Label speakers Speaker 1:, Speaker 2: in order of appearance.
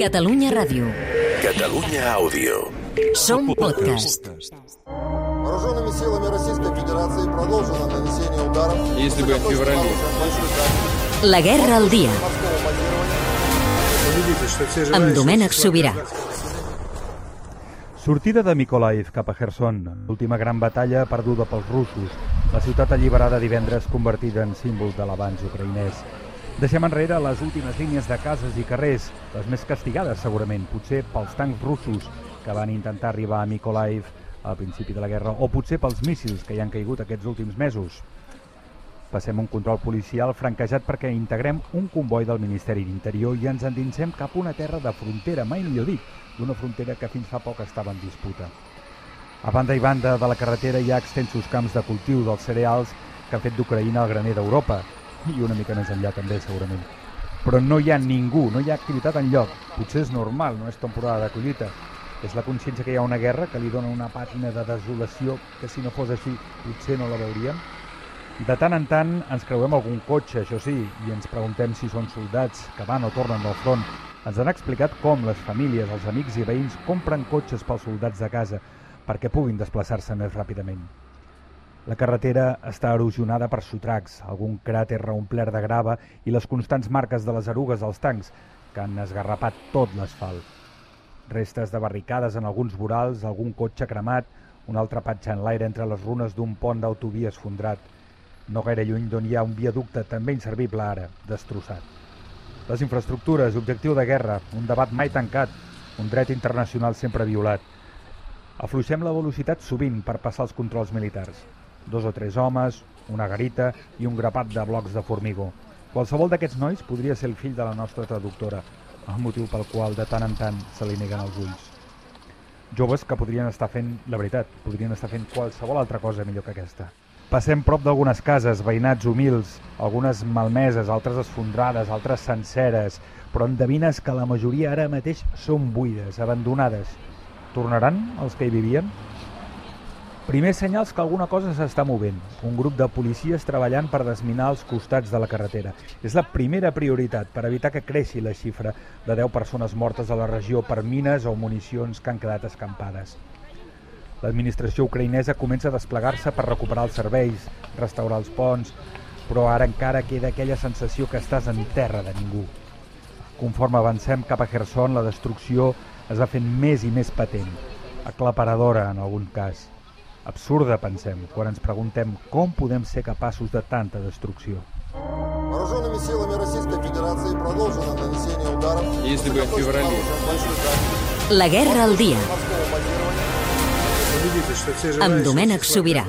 Speaker 1: Catalunya Ràdio.
Speaker 2: Catalunya Àudio.
Speaker 1: Som podcast.
Speaker 3: Вооруженными силами Российской Федерации продолжено нанесение ударов
Speaker 4: Если бы в феврале.
Speaker 1: La guerra al dia. Amb Domènec Sobirà.
Speaker 5: Sortida de Mykolaiv cap a Kherson, l'última gran batalla perduda pels russos, la ciutat alliberada divendres convertida en símbol de l'avanç ucraïnès. Deixem enrere les últimes línies de cases i carrers, les més castigades segurament, potser pels tancs russos que van intentar arribar a Mykolaiv al principi de la guerra, o potser pels míssils que hi han caigut aquests últims mesos. Passem un control policial franquejat perquè integrem un comboi del Ministeri d'Interior i ens endinsem cap a una terra de frontera, mai millor dit, d'una frontera que fins fa poc estava en disputa. A banda i banda de la carretera hi ha extensos camps de cultiu dels cereals que han fet d'Ucraïna el graner d'Europa, i una mica més enllà també, segurament. Però no hi ha ningú, no hi ha activitat en lloc. Potser és normal, no és temporada de collita. És la consciència que hi ha una guerra que li dona una pàtina de desolació que si no fos així potser no la veuríem. De tant en tant ens creuem algun cotxe, això sí, i ens preguntem si són soldats que van o tornen del front. Ens han explicat com les famílies, els amics i veïns compren cotxes pels soldats de casa perquè puguin desplaçar-se més ràpidament. La carretera està erosionada per sotracs, algun cràter reomplert de grava i les constants marques de les erugues dels tancs que han esgarrapat tot l'asfalt. Restes de barricades en alguns vorals, algun cotxe cremat, un altre patge en l'aire entre les runes d'un pont d'autovia esfondrat. No gaire lluny d'on hi ha un viaducte també inservible ara, destrossat. Les infraestructures, objectiu de guerra, un debat mai tancat, un dret internacional sempre violat. Afluixem la velocitat sovint per passar els controls militars. Dos o tres homes, una garita i un grapat de blocs de formigó. Qualsevol d'aquests nois podria ser el fill de la nostra traductora, el motiu pel qual de tant en tant se li neguen els ulls. Joves que podrien estar fent, la veritat, podrien estar fent qualsevol altra cosa millor que aquesta. Passem prop d'algunes cases, veïnats humils, algunes malmeses, altres esfondrades, altres senceres, però endevines que la majoria ara mateix són buides, abandonades. Tornaran els que hi vivien? Primers senyals que alguna cosa s'està movent. Un grup de policies treballant per desminar els costats de la carretera. És la primera prioritat per evitar que creixi la xifra de 10 persones mortes a la regió per mines o municions que han quedat escampades. L'administració ucraïnesa comença a desplegar-se per recuperar els serveis, restaurar els ponts, però ara encara queda aquella sensació que estàs en terra de ningú. Conforme avancem cap a Kherson, la destrucció es va fent més i més patent, aclaparadora en algun cas. Absurda, pensem, quan ens preguntem com podem ser capaços de tanta destrucció.
Speaker 3: Вооруженными силами Российской Федерации продолжено нанесение ударов
Speaker 4: Если бы в феврале.
Speaker 1: La guerra al dia.
Speaker 3: морского базирования
Speaker 1: Amb Domènec Sobirà.